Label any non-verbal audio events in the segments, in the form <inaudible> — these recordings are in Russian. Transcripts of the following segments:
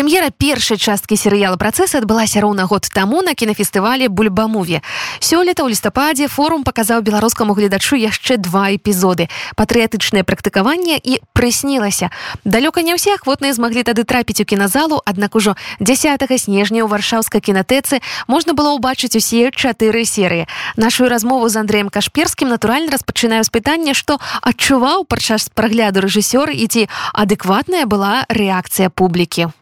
Прэм'ера першай часткі серыяла працэс адбылася роўна год таму на кінафестывалі бульбамуве сёлета ў лістападзе форум паказаў беларускаму гледачу яшчэ два эпізоды патрыятычнае практыкаванне і прыснілася далёка не ўсе ахвотныя змаглі тады трапіць у кіназалу аднак ужо 10 снежня ў варшаўскай кінатэцы можна было ўбачыць усе чатыры серыі нашу размову з андреем кашперскім натуральна распачынаю з пытання што адчуваў падчас прагляду рэжысёры і ці адэкватная была рэакцыя публікі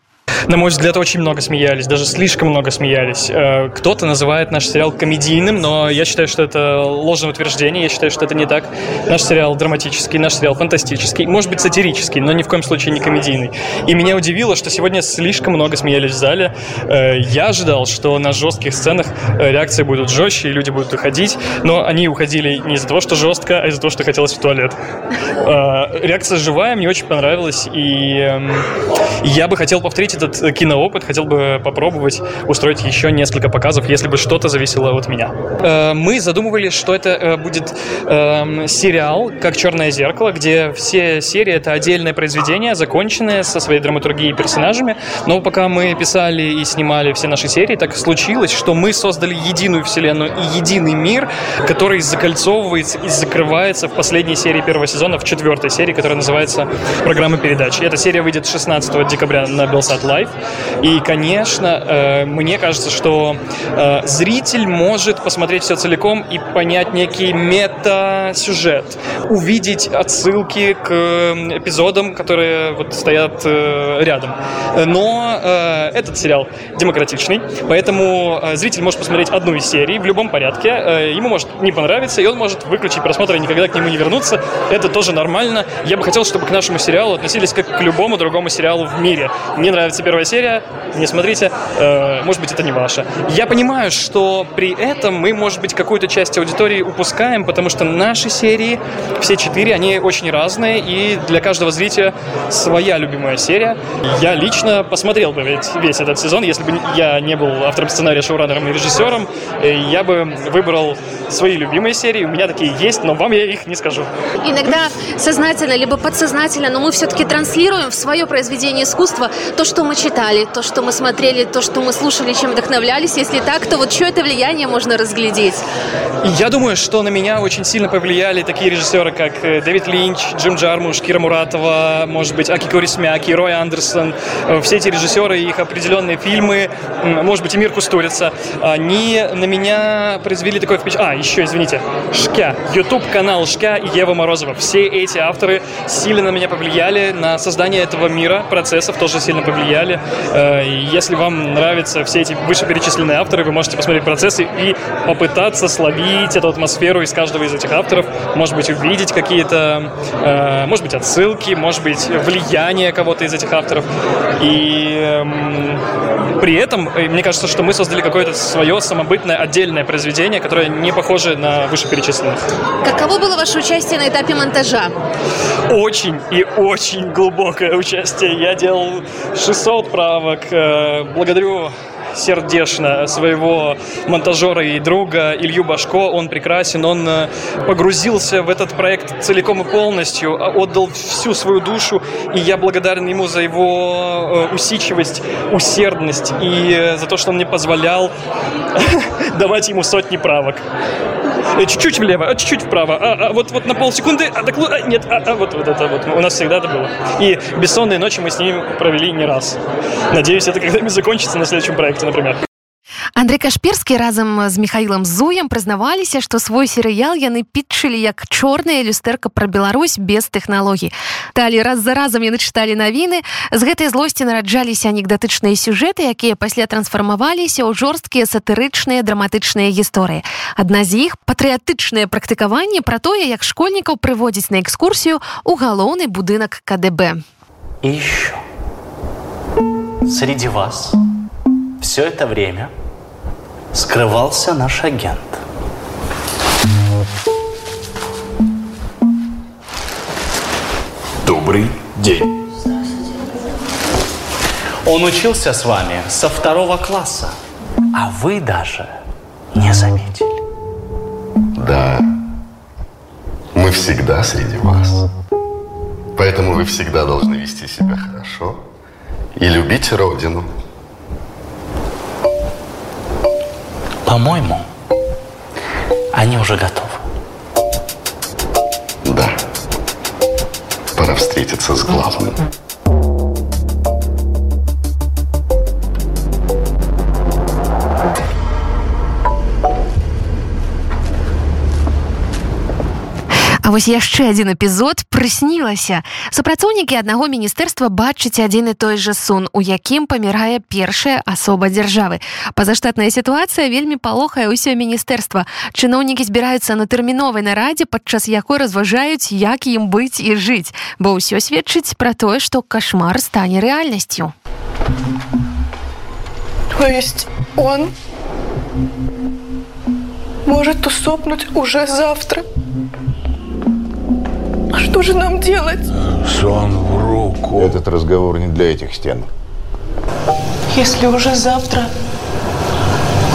на мой взгляд, очень много смеялись, даже слишком много смеялись. Э, кто-то называет наш сериал комедийным, но я считаю, что это ложное утверждение, я считаю, что это не так. Наш сериал драматический, наш сериал фантастический, может быть, сатирический, но ни в коем случае не комедийный. И меня удивило, что сегодня слишком много смеялись в зале. Э, я ожидал, что на жестких сценах э, реакции будут жестче, и люди будут уходить, но они уходили не из-за того, что жестко, а из-за того, что хотелось в туалет. Реакция живая, мне очень понравилась, и эм, я бы хотел повторить этот э, киноопыт, хотел бы попробовать устроить еще несколько показов, если бы что-то зависело от меня. Э, мы задумывали, что это э, будет эм, сериал, как «Черное зеркало», где все серии — это отдельное произведение, законченное, со своей драматургией и персонажами. Но пока мы писали и снимали все наши серии, так случилось, что мы создали единую вселенную и единый мир, который закольцовывается и закрывается в последней серии первого сезона, в четвертой серии, которая называется «Программа передач». И эта серия выйдет 16 декабря на Белсат Лайв. И, конечно, э, мне кажется, что э, зритель может посмотреть все целиком и понять некий мета-сюжет, увидеть отсылки к эпизодам, которые вот стоят э, рядом. Но этот сериал демократичный, поэтому зритель может посмотреть одну из серий в любом порядке. Ему может не понравиться, и он может выключить просмотр и никогда к нему не вернуться. Это тоже нормально. Я бы хотел, чтобы к нашему сериалу относились как к любому другому сериалу в мире. Мне нравится первая серия, не смотрите, э, может быть, это не ваша. Я понимаю, что при этом мы, может быть, какую-то часть аудитории упускаем, потому что наши серии, все четыре, они очень разные, и для каждого зрителя своя любимая серия. Я лично посмотрел бы ведь весь этот сезон, если бы я не был автором сценария, шоураннером и режиссером, э, я бы выбрал свои любимые серии, у меня такие есть, но вам я их не скажу. Иногда сознательно, либо подсознательно, но мы все-таки транслируем в свое произведение искусства то, что мы читали, то, что мы смотрели, то, что мы слушали, чем вдохновлялись. Если так, то вот что это влияние можно разглядеть? Я думаю, что на меня очень сильно повлияли такие режиссеры, как э, Дэвид Линч, Джим Джармуш, Кира Муратова, может быть, Аки Корисмяки, Рой Андерсон. Э, все эти режиссеры, их определенные фильмы, может быть, и Мир Кустурица, они на меня произвели такое впечатление. А, еще, извините, Шкя, YouTube-канал Шкя и Ева Морозова. Все эти авторы сильно на меня повлияли, на создание этого мира, процессов тоже сильно повлияли. Э, если вам нравятся все эти вышеперечисленные авторы, вы можете посмотреть процессы и попытаться словить эту атмосферу из каждого из этих авторов, может быть, увидеть какие-то, э, может быть, отсылки, может быть, влияние кого-то из этих авторов. И эм, при этом, э, мне кажется, что мы создали какое-то свое самобытное отдельное произведение, которое не похоже на вышеперечисленных. Каково было ваше участие на этапе монтажа? Очень и очень глубокое участие. Я делал 600 правок. Э, благодарю сердечно своего монтажера и друга Илью Башко. Он прекрасен, он э, погрузился в этот проект целиком и полностью, а отдал всю свою душу, и я благодарен ему за его э, усидчивость, усердность и за то, что он мне позволял <laughs> давать ему сотни правок. Э, чуть-чуть влево, а чуть-чуть вправо, а, а вот, вот на полсекунды, а, так, а нет, а, а вот, вот это вот у нас всегда это было. И бессонные ночи мы с ним провели не раз. Надеюсь, это когда-нибудь закончится на следующем проекте, например. Андрей Кашперскі разам з Михаілам Зуем прызнаваліся, што свой серыял яны пітчылі як чорная люстэрка пра Беларусь без тэхналогій. Далі раз за разам яны чыталі навіны. З гэтай злосці нараджаліся анекдатычныя сюжэты, якія пасля трансфармаваліся ў жорсткія сатырычныя драматычныя гісторыі. Адна з іх патрыятычнае практыкаванне пра тое, як школьнікаў прыводзіць на экскурсію ў галоўны будынак КДБ. И еще. Среди вас все это время скрывался наш агент. Добрый день. Он учился с вами со второго класса, а вы даже не заметили. Да, мы всегда среди вас. Поэтому вы всегда должны вести себя хорошо и любить Родину. По-моему, они уже готовы. Да. Пора встретиться с главным. А вось яшчэ адзін эпізод прыснілася супрацоўнікі аднаго міністэрства бачыць адзін і той жа сон у якім памірае першая асоба дзяржавы пазаштатная сітуацыя вельмі палохае ўсё міністэрства чыноўнікі збіраюцца на тэрміновай нарадзе падчас якой разважаюць як ім быць і жыць бо ўсё сведчыць пра тое што кашмар стане рэальнасцю То есть он может усопнуть уже завтра. А что же нам делать, Сон в руку. Этот разговор не для этих стен. если уже завтра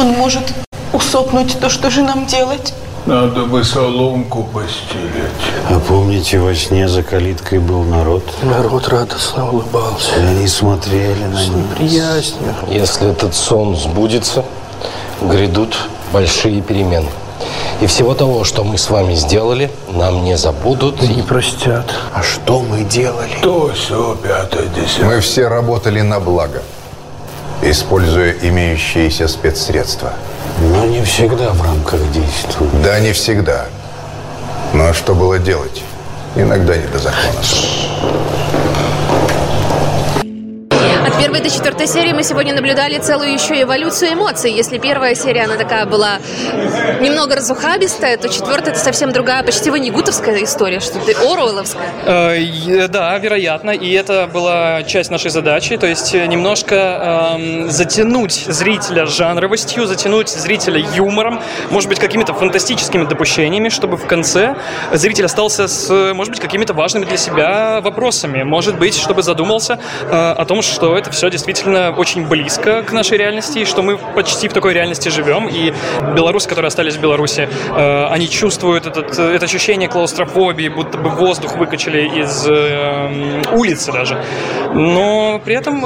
он может усопнуть? То что же нам делать? Надо бы соломку постелить. А помните, во сне за калиткой был народ? Народ радостно улыбался. И они смотрели на них. Прияснью. Если этот сон сбудется, грядут большие перемены. И всего того, что мы с вами сделали, нам не забудут. И не простят. А что мы делали? То все, пятое, десятое. Мы все работали на благо, используя имеющиеся спецсредства. Но не всегда в рамках действуют. Да, не всегда. Ну а что было делать? Иногда не до закона. Первой до четвертой серии мы сегодня наблюдали целую еще эволюцию эмоций. Если первая серия, она такая была немного разухабистая, то четвертая это совсем другая, почти ванигутовская история, что-то Оруэлловская. Э, Да, вероятно, и это была часть нашей задачи, то есть э, немножко эм, затянуть зрителя жанровостью, затянуть зрителя юмором, может быть, какими-то фантастическими допущениями, чтобы в конце зритель остался с, может быть, какими-то важными для себя вопросами, может быть, чтобы задумался э, о том, что это все действительно очень близко к нашей реальности, и что мы почти в такой реальности живем, и белорусы, которые остались в Беларуси, э, они чувствуют этот, э, это ощущение клаустрофобии, будто бы воздух выкачали из э, улицы даже. Но при этом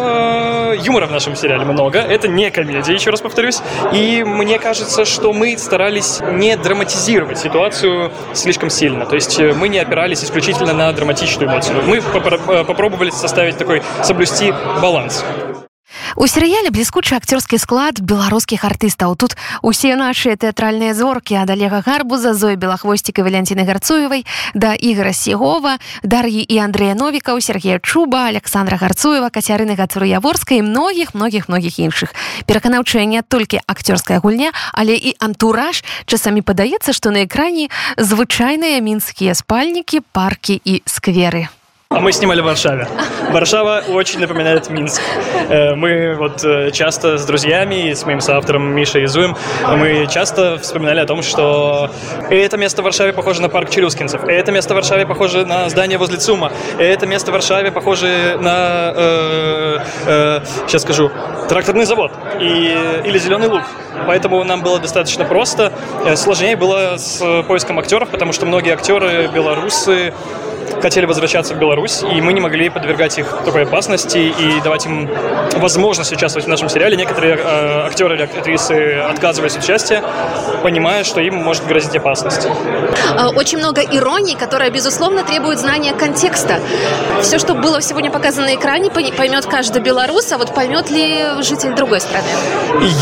юмора в нашем сериале много. Это не комедия, еще раз повторюсь. И мне кажется, что мы старались не драматизировать ситуацию слишком сильно. То есть мы не опирались исключительно на драматичную эмоцию. Мы попро- попробовали составить такой, соблюсти баланс. У серыяле бліскучы акцёрскі склад беларускіх артыстаў. Тут усе нашыя тэатральныя зоркі ад алега гарбуза зоі белахвосцік і валянціны гарцуевай да ігора сігова дар'і і Андрэя новікаў Сергея чуба александра гарцуева кацярыны гацурыяворскай многіх многіх многіх іншых. Пераканаўчая не толькі акцёрская гульня але і антураж. Часамі падаецца што на экране звычайныя мінскія спальнікі паркі і скверы А мы снимали в Варшаве. Варшава очень напоминает Минск. Э, Мы вот э, часто с друзьями и с моим соавтором Мишей Изуем, мы часто вспоминали о том, что это место в Варшаве похоже на парк Челюскинцев, это место в Варшаве похоже на здание возле ЦУМа, это место в Варшаве похоже на, э, э, сейчас скажу, тракторный завод и, или зеленый луг. Поэтому нам было достаточно просто. Э, Сложнее было с поиском актеров, потому что многие актеры белорусы хотели возвращаться в Беларусь, и мы не могли подвергать их такой опасности и давать им возможность участвовать в нашем сериале. Некоторые э, актеры или актрисы отказывались от участия, понимая, что им может грозить опасность. А, Очень много иронии, которая, безусловно, требует знания контекста. Все, что было сегодня показано на экране, поймет каждый белорус, а вот поймет ли житель другой страны?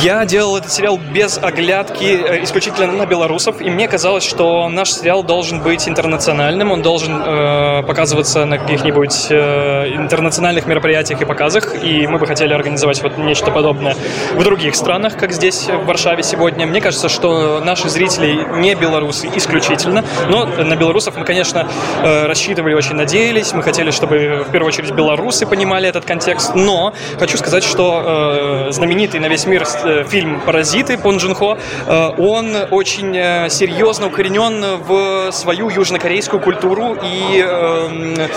Я делал этот сериал без оглядки э, исключительно на белорусов, и мне казалось, что наш сериал должен быть интернациональным, он должен э, показываться на каких-нибудь э, интернациональных мероприятиях и показах, и мы бы хотели организовать вот нечто подобное в других странах, как здесь, в Варшаве сегодня. Мне кажется, что наши зрители не белорусы исключительно, но на белорусов мы, конечно, э, рассчитывали, очень надеялись, мы хотели, чтобы в первую очередь белорусы понимали этот контекст, но хочу сказать, что э, знаменитый на весь мир э, фильм «Паразиты» Пон Джун Хо, э, он очень э, серьезно укоренен в свою южнокорейскую культуру и э,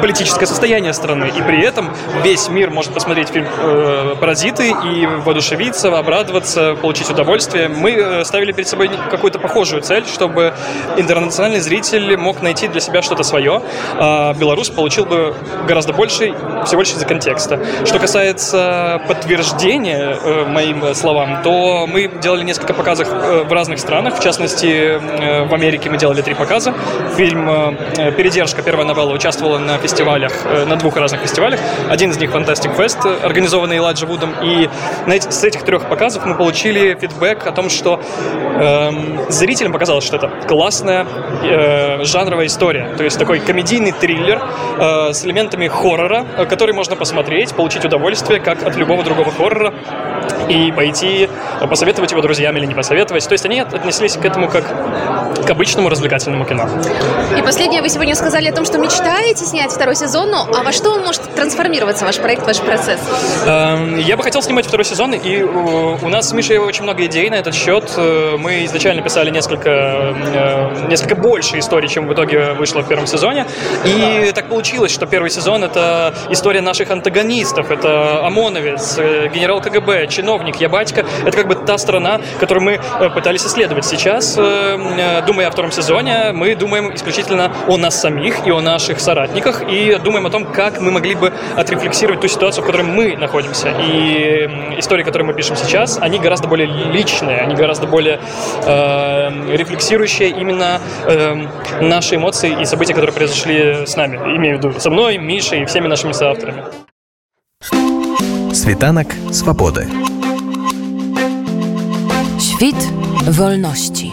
политическое состояние страны. И при этом весь мир может посмотреть фильм э, «Паразиты» и воодушевиться, обрадоваться, получить удовольствие. Мы э, ставили перед собой какую-то похожую цель, чтобы интернациональный зритель мог найти для себя что-то свое, а белорус получил бы гораздо больше всего лишь из-за контекста. Что касается подтверждения э, моим словам, то мы делали несколько показов э, в разных странах. В частности, э, в Америке мы делали три показа. Фильм э, «Передержка», первая новелла, участвовала на фестивалях, э, на двух разных фестивалях. Один из них Fantastic Fest, э, организованный Эладжи Вудом. И на эти- с этих трех показов мы получили фидбэк о том, что эм, зрителям показалось, что это классная э, жанровая история. То есть такой комедийный триллер э, с элементами хоррора, э, который можно посмотреть, получить удовольствие, как от любого другого хоррора, и пойти посоветовать его друзьям или не посоветовать. То есть они от- отнеслись к этому как к обычному развлекательному кино. И последнее, вы сегодня сказали о том, что мечтаете снять второй сезон, ну, а во что он может трансформироваться, ваш проект, ваш процесс? Эм, Я бы хотел снимать второй сезон, и э, у нас с Мишей очень много идей на этот счет. Э, Мы изначально писали несколько, э, несколько больше историй, чем в итоге вышло в первом сезоне. И так получилось, что первый сезон — это история наших антагонистов. Это ОМОНовец, генерал КГБ, чиновник, я батька. Это как бы та сторона, которую мы э, пытались исследовать. Сейчас, э, э, думая о втором сезоне, мы думаем исключительно о нас самих и о наших соратниках, и думаем о том, как мы могли бы отрефлексировать ту ситуацию, в которой мы находимся. И истории, которые мы пишем сейчас, они гораздо более личные, они гораздо более э, рефлексирующие именно э, наши эмоции и события, которые произошли с нами. Имею в виду со мной, Мишей и всеми нашими соавторами. Світанок свободи. Świt wolności.